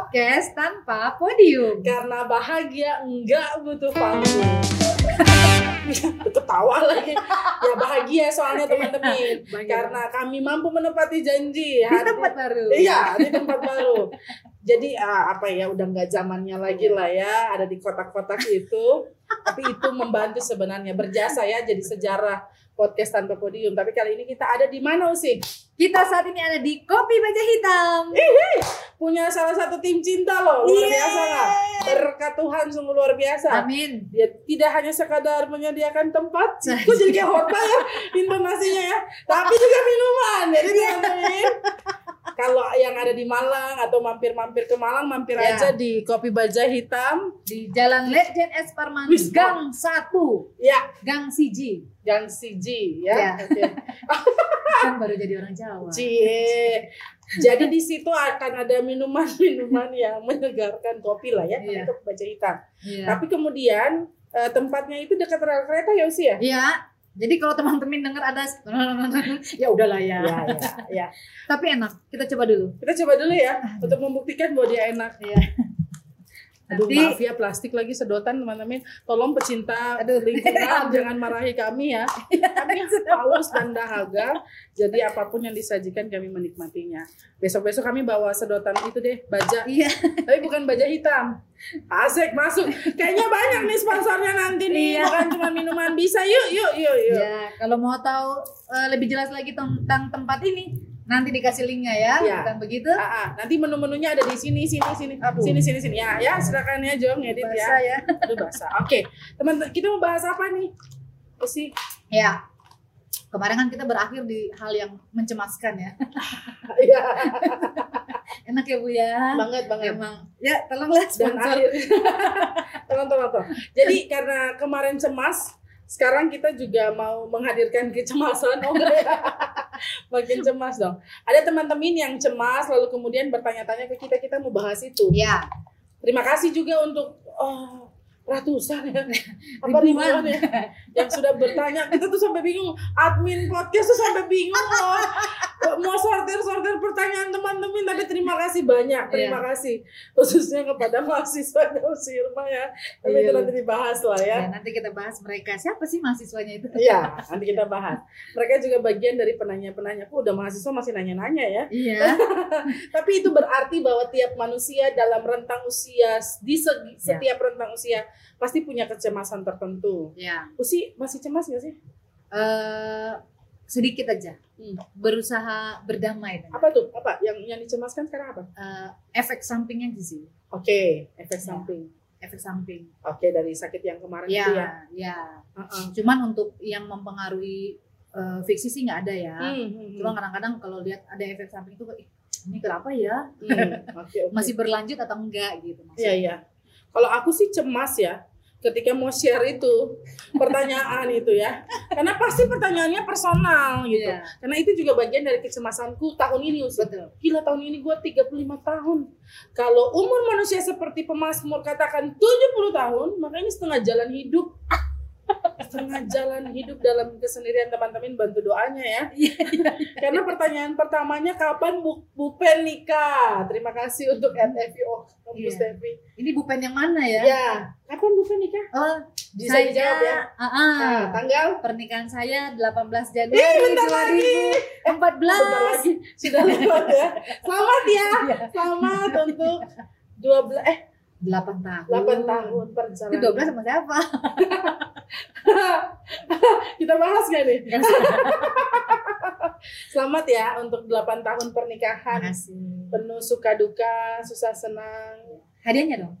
podcast tanpa podium. Karena bahagia enggak butuh panggung. Ketawa lagi. Ya bahagia soalnya teman-teman. Karena kami mampu menepati janji. di tempat baru. Iya, di tempat baru. Jadi ah, apa ya udah nggak zamannya lagi lah ya ada di kotak-kotak itu. Tapi itu membantu sebenarnya berjasa ya jadi sejarah podcast tanpa podium. Tapi kali ini kita ada di mana Usi? Kita saat ini ada di Kopi Baja Hitam. Punya salah satu tim cinta loh, luar Yeay. biasa nggak? Berkat Tuhan sungguh luar biasa. Amin. Dia tidak hanya sekadar menyediakan tempat, Saya- kok jadi kayak hotel ya intonasinya ya, tapi juga minuman. Jadi teman-teman, kalau yang ada di Malang atau mampir-mampir ke Malang, mampir Ya. aja di Kopi Baja Hitam. Di Jalan Legend S Parman Gang 1, Ya, Gang CG. Gang CG ya. Ya. Oke. Kan baru jadi orang Jawa. Cie. Jadi di situ akan ada minuman-minuman yang menyegarkan kopi lah ya, Iya. untuk Baja Hitam. Iya. Tapi kemudian eh, tempatnya itu dekat rel kereta ya Usi ya? Iya. Jadi kalau teman-teman dengar ada ya udahlah ya. Ya, ya, ya. Tapi enak. Kita coba dulu. Kita coba dulu ya untuk membuktikan bahwa dia enak. Iya. Aduh Nanti- maaf ya plastik lagi sedotan teman-teman. Tolong pecinta Aduh. lingkungan jangan marahi kami ya. Kami haus dan dahaga. Jadi apa pun yang disajikan kami menikmatinya. Besok-besok kami bawa sedotan itu deh, baja. Iya. Tapi bukan baja hitam. Asik masuk. Kayaknya banyak nih sponsornya nanti nih. Iya. Bukan cuma minuman bisa. Yuk, yuk, yuk, yuk. Ya, kalau mau tahu eh, lebih jelas lagi tentang tempat ini, nanti dikasih linknya ya, Iya. bukan begitu? Ah, ah. nanti menu-menunya ada di sini, sini, sini, Aduh. sini, sini, sini. Ya, ya, silakan ya, Jo, ngedit ya. Bahasa ya. Aduh basah. Oke, teman kita mau bahas apa nih? Usi. Ya. Kemarin kan kita berakhir di hal yang mencemaskan ya. Iya, Enak ya Bu ya. banget banget. Emang ya tolonglah sponsor. tolong, tolong, tolong. Jadi karena kemarin cemas, sekarang kita juga mau menghadirkan kecemasan. Oh enggak ya? Makin cemas dong. Ada teman-teman yang cemas lalu kemudian bertanya-tanya ke kita, kita mau bahas itu. Ya, Terima kasih juga untuk oh, ratusan ya. Apa ribuan ya yang sudah bertanya. Kita tuh sampai bingung. Admin podcast tuh sampai bingung loh. Mau sortir-sortir pertanyaan teman-teman tapi terima kasih banyak. Terima kasih khususnya kepada mahasiswa Usi Irma ya. Tapi Iya. itu nanti dibahas lah ya. ya nanti kita bahas mereka. Siapa sih mahasiswanya itu? Iya, nanti kita bahas. Mereka juga bagian dari penanya-penanya. Kok udah mahasiswa masih nanya-nanya ya. Iya. Tapi itu berarti bahwa tiap manusia dalam rentang usia di segi- Ya. setiap rentang usia pasti punya kecemasan tertentu. Ya. Usi masih cemas gak sih? Eh sedikit aja. Hmm. Berusaha berdamai dengan Apa tuh? Apa yang yang dicemaskan sekarang apa? eh, efek sampingnya sih. Oke, efek Ya. samping. Efek samping. Oke, dari sakit yang kemarin Ya, itu ya. ya. Heeh. Cuman untuk yang mempengaruhi eh, fiksi sih nggak ada ya. Hmm, hmm, hmm. Cuma kadang-kadang kalau lihat ada efek samping itu, "Ih, ini kenapa ya? Hmm, oke, oke. Masih berlanjut atau enggak gitu? Iya, maksudnya. iya. Kalau aku sih cemas ya ketika mau share itu pertanyaan itu ya. Karena pasti pertanyaannya personal gitu. Iya, Karena itu juga bagian dari kecemasanku tahun ini Usi. betul. Gila tahun ini gue 35 tahun. Kalau umur manusia seperti pemazmur katakan 70 tahun, makanya setengah jalan hidup. Setengah jalan hidup dalam kesendirian teman-teman bantu doanya ya. Iya, Karena pertanyaan pertamanya kapan Bu, Bu Pen nikah? Terima kasih untuk NFO Kampus Iya. Tevi. Ini bupen yang mana ya? Ya, kapan Bu Pen nikah? Oh, Bisa saya, dijawab ya. Ah, ah. Nah, tanggal pernikahan saya 18 Januari Eh, bentar lagi. 2014. Bentar lagi sudah lewat ya. Selamat ya. Iya. Selamat untuk 12 eh 8 tahun. 8 tahun Itu perjalanan. 12 sama siapa? Kita bahas gak nih? Selamat ya untuk 8 tahun pernikahan. Makasih. Penuh suka duka, susah senang. Hadiahnya dong.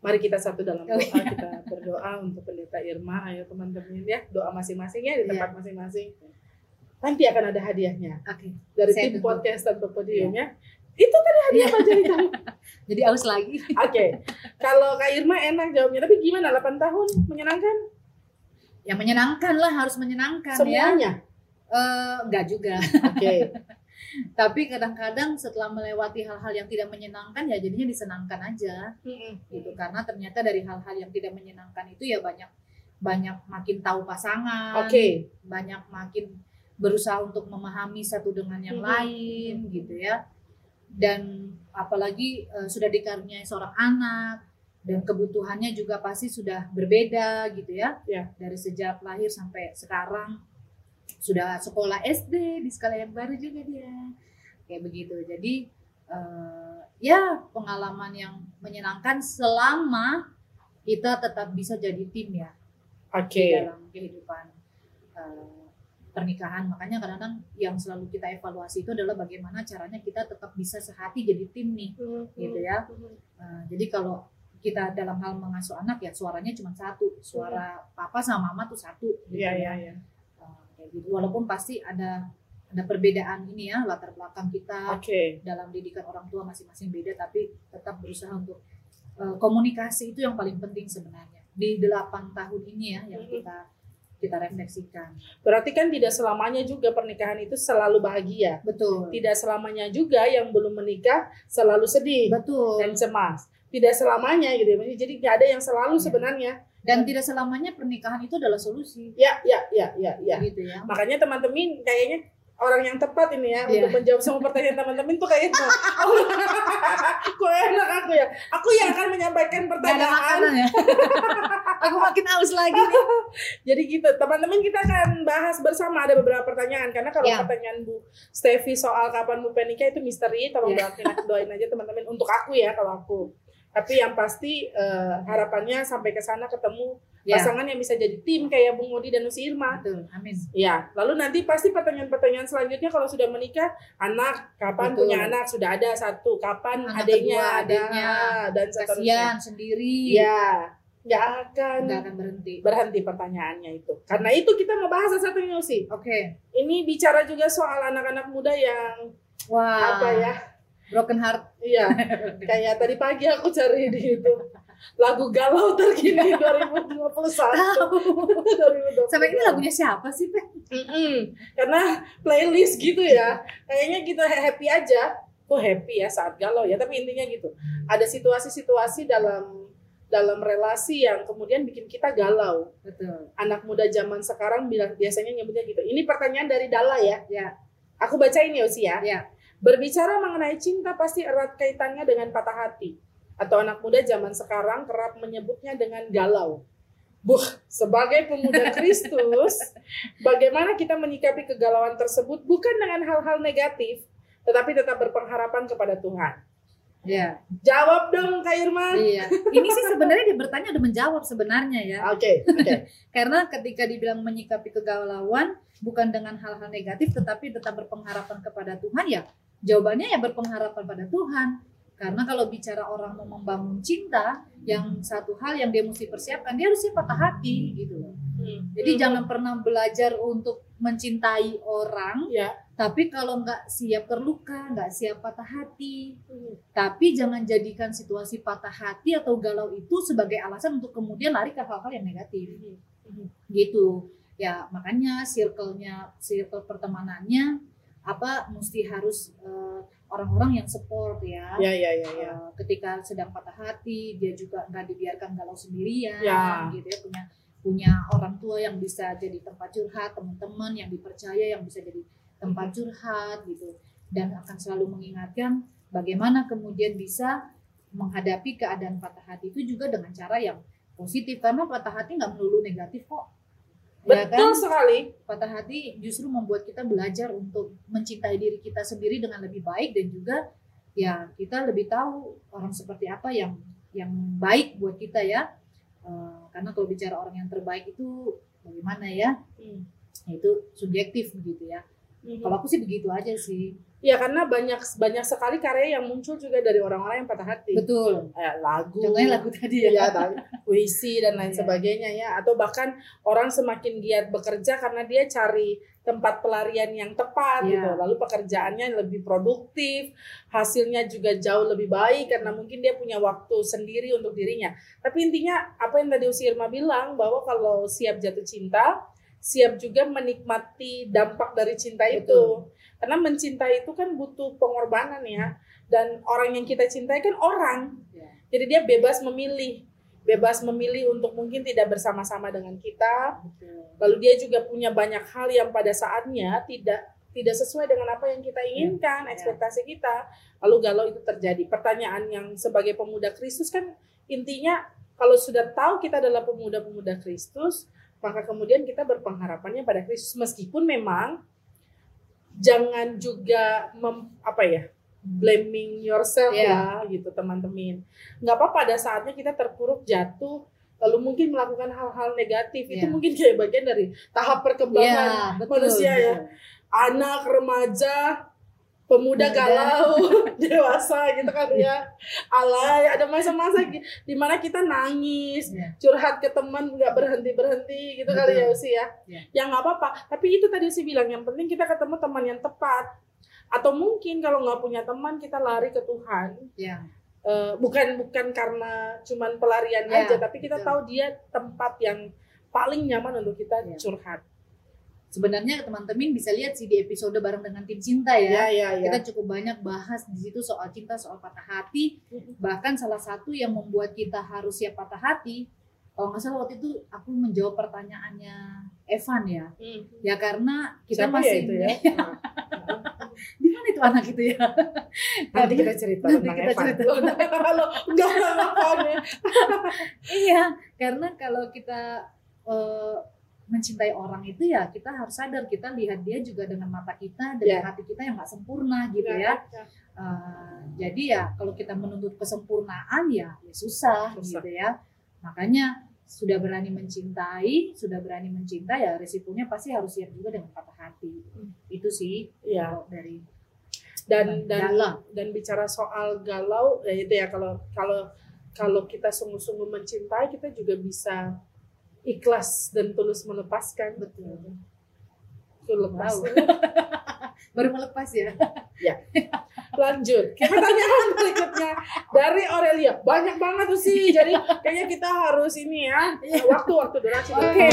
Mari kita satu dalam Oh, doa. iya. Kita berdoa untuk pendeta Irma. Ayo teman-teman ya. Doa masing-masing ya di Iya. tempat masing-masing. Nanti akan ada hadiahnya. Oke. Dari Saya tim tunggu. podcast tanpa podium ya. Itu tadi hadiah Iya. apa jadi aus lagi. Oke. Kalau Kak Irma enak jawabnya. Tapi gimana 8 tahun? Menyenangkan? Yang menyenangkan lah, harus menyenangkan ya. Semuanya? Eh, enggak juga. Oke. Tapi kadang-kadang setelah melewati hal-hal yang tidak menyenangkan ya jadinya disenangkan aja Mm-mm. gitu. Karena ternyata dari hal-hal yang tidak menyenangkan itu ya banyak banyak makin tahu pasangan, Oke. banyak makin berusaha untuk memahami satu dengan yang Mhm. lain gitu ya. Dan apalagi eh, sudah dikaruniai seorang anak dan kebutuhannya juga pasti sudah berbeda gitu ya. Ya. Dari sejak lahir sampai sekarang sudah sekolah SD di sekolah yang baru juga dia. Kayak begitu. Jadi eh, ya pengalaman yang menyenangkan selama kita tetap bisa jadi tim ya Oke. di dalam kehidupan eh, pernikahan. Makanya kadang-kadang yang selalu kita evaluasi itu adalah bagaimana caranya kita tetap bisa sehati jadi tim nih, gitu ya. Eh, jadi kalau kita dalam hal mengasuh anak ya suaranya cuma satu, suara papa sama mama tuh satu. gitu Iya, ya. iya, iya. Kayak gitu. Walaupun pasti ada ada perbedaan ini ya latar belakang kita Oke. dalam didikan orang tua masing-masing beda, tapi tetap berusaha untuk eh, komunikasi itu yang paling penting sebenarnya di delapan tahun ini ya yang Mhm. kita kita refleksikan. Berarti kan tidak selamanya juga pernikahan itu selalu bahagia. Betul. Tidak selamanya juga yang belum menikah selalu sedih Betul. dan cemas. Tidak selamanya gitu. ya. Jadi nggak ada yang selalu Ya. sebenarnya. Dan tidak selamanya pernikahan itu adalah solusi. Ya, ya, ya, ya, ya. Gitu ya. Makanya teman-teman kayaknya orang yang tepat ini ya Iya. untuk menjawab semua pertanyaan teman-teman tuh kayaknya kok enak aku ya aku yang akan menyampaikan pertanyaan ya. Aku makin haus lagi nih. jadi gitu teman-teman kita akan bahas bersama ada beberapa pertanyaan karena kalau Ya. pertanyaan Bu Stevi soal kapan Bu Penika itu misteri tolong Ya. doain, doain aja teman-teman untuk aku ya kalau aku tapi yang pasti eh, harapannya sampai ke sana ketemu Ya. pasangan yang bisa jadi tim kayak Bung Odi dan Nusi Irma Betul. Amin. Ya, lalu nanti pasti pertanyaan-pertanyaan selanjutnya kalau sudah menikah, anak kapan Betul. punya anak sudah ada satu, kapan Anak adiknya kedua, ada adiknya. dan seterusnya. Sendiri. Ya, nggak akan Nggak akan berhenti. berhenti pertanyaannya itu. Karena itu kita mau bahas satu sih. Oke. Ini bicara juga soal anak-anak muda yang Wah. apa ya? Broken heart. Iya, kayak tadi pagi aku cari di YouTube lagu galau terkini 2021. 2021. Sampai ini lagunya siapa sih, Pe? Mm-mm. Karena playlist gitu ya, kayaknya kita happy aja. Kok happy ya saat galau ya, tapi intinya gitu. Ada situasi-situasi dalam dalam relasi yang kemudian bikin kita galau. Betul. Anak muda zaman sekarang bilang biasanya nyebutnya gitu. Ini pertanyaan dari Dala ya. Ya. Aku bacain ya Usi ya. Ya. Berbicara mengenai cinta pasti erat kaitannya dengan patah hati. Atau anak muda zaman sekarang kerap menyebutnya dengan galau. Buh, sebagai pemuda Kristus, bagaimana kita menyikapi kegalauan tersebut bukan dengan hal-hal negatif, tetapi tetap berpengharapan kepada Tuhan. Ya. Jawab dong Kak Irma. Iya. Ini sih sebenarnya dia bertanya udah menjawab sebenarnya ya. Oke, oke. Karena ketika dibilang menyikapi kegalauan bukan dengan hal-hal negatif tetapi tetap berpengharapan kepada Tuhan ya jawabannya ya berpengharapan pada Tuhan. Karena kalau bicara orang mau membangun cinta, yang satu hal yang dia mesti persiapkan, dia harus siap patah hati gitu loh. Hmm. Jadi jangan pernah belajar untuk mencintai orang, Ya. tapi kalau nggak siap terluka, nggak siap patah hati, Hmm. tapi jangan jadikan situasi patah hati atau galau itu sebagai alasan untuk kemudian lari ke hal-hal yang negatif Hmm. gitu ya makanya circle-nya circle pertemanannya apa mesti harus eh, orang-orang yang support ya. Ya, ya, ya, ya. Eh, ketika sedang patah hati dia juga nggak dibiarkan galau sendirian Ya. gitu ya. Punya punya orang tua yang bisa jadi tempat curhat teman-teman yang dipercaya yang bisa jadi tempat curhat gitu. Dan akan selalu mengingatkan bagaimana kemudian bisa menghadapi keadaan patah hati itu juga dengan cara yang positif. Karena patah hati nggak melulu negatif kok Ya Betul kan? sekali. patah hati justru membuat kita belajar untuk mencintai diri kita sendiri dengan lebih baik dan juga ya kita lebih tahu orang seperti apa yang yang baik buat kita ya Eh, karena kalau bicara orang yang terbaik itu bagaimana ya Hmm. itu subjektif begitu ya Mhm. kalau aku sih begitu aja sih Ya karena banyak banyak sekali karya yang muncul juga dari orang-orang yang patah hati. betul Eh, lagu, contohnya lagu tadi ya ya, puisi dan lain Iya. sebagainya ya. Atau bahkan orang semakin giat bekerja karena dia cari tempat pelarian yang tepat Iya. gitu. Lalu pekerjaannya lebih produktif, hasilnya juga jauh lebih baik karena mungkin dia punya waktu sendiri untuk dirinya. Tapi intinya apa yang tadi Usi Irma bilang bahwa kalau siap jatuh cinta, siap juga menikmati dampak dari cinta itu. Betul. Karena mencintai itu kan butuh pengorbanan ya. Dan orang yang kita cintai kan orang. Ya. Jadi dia bebas memilih, bebas memilih untuk mungkin tidak bersama-sama dengan kita. betul Lalu dia juga punya banyak hal yang pada saatnya tidak tidak sesuai dengan apa yang kita inginkan, ekspektasi kita, lalu galau itu terjadi. Pertanyaan yang sebagai pemuda Kristus kan intinya kalau sudah tahu kita adalah pemuda-pemuda Kristus, maka kemudian kita berpengharapannya pada Kristus meskipun memang jangan juga mem, apa ya blaming yourself Yeah. lah gitu teman-teman nggak apa pada saatnya kita terpuruk jatuh lalu mungkin melakukan hal-hal negatif itu Yeah. mungkin kayak bagian dari tahap perkembangan Iya, betul. manusia ya. betul. anak remaja pemuda galau dewasa gitu kan ya. Alay ada masa-masa gi- di mana kita nangis Iya. curhat ke teman nggak berhenti berhenti gitu kali ya usia ya. Iya. ya nggak apa-apa. Tapi itu tadi sih bilang yang penting kita ketemu teman yang tepat. Atau mungkin kalau nggak punya teman kita lari ke Tuhan. Ya, Eh, bukan bukan karena cuman pelarian Ya, aja tapi kita betul. tahu dia tempat yang paling nyaman untuk kita Ya. curhat sebenarnya teman-teman bisa lihat sih di episode bareng dengan tim cinta ya. ya ya ya Kita cukup banyak bahas di situ soal cinta, soal patah hati. Bahkan salah satu yang membuat kita harus siap patah hati, kalau nggak salah waktu itu aku menjawab pertanyaannya Evan ya. Hmm. Ya karena kita Siapa masih ya itu ya di mana itu anak itu ya? nanti kita cerita Nanti tentang kita Evan. cerita. Kalau apa-apa. iya, karena kalau kita eh, mencintai orang itu ya kita harus sadar kita lihat dia juga dengan mata kita dengan Ya. hati kita yang nggak sempurna gitu ya. Eh, jadi ya kalau kita menuntut kesempurnaan ya, ya susah, Susah. gitu ya. Makanya sudah berani mencintai, sudah berani mencinta ya resikonya pasti harus siap juga dengan patah hati. Hmm. Itu sih Iya. kalau dari dan dan Galau. dan bicara soal galau ya itu ya kalau kalau kalau kita sungguh-sungguh mencintai kita juga bisa ikhlas dan tulus melepaskan. Betul. itu lepas. Baru melepas ya. lanjut. Ke pertanyaan berikutnya dari Aurelia. Banyak banget tuh sih. Jadi kayaknya kita harus ini ya waktu waktu durasi. Oke.